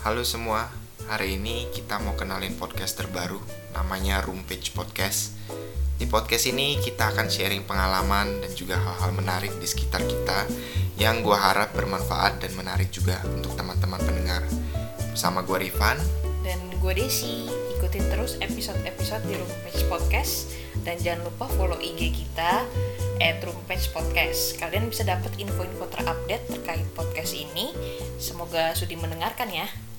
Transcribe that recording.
Halo semua, hari ini kita mau kenalin podcast terbaru namanya Room Page Podcast. Di podcast ini kita akan sharing pengalaman dan juga hal-hal menarik di sekitar kita yang gue harap bermanfaat dan menarik juga untuk teman-teman pendengar. Bersama gue Rifan dan gue Desi. Ikutin terus episode-episode di Room Page Podcast dan jangan lupa follow IG kita at Room Podcast. Kalian bisa dapat info-info terupdate terkait podcast ini. Semoga sudi mendengarkan ya.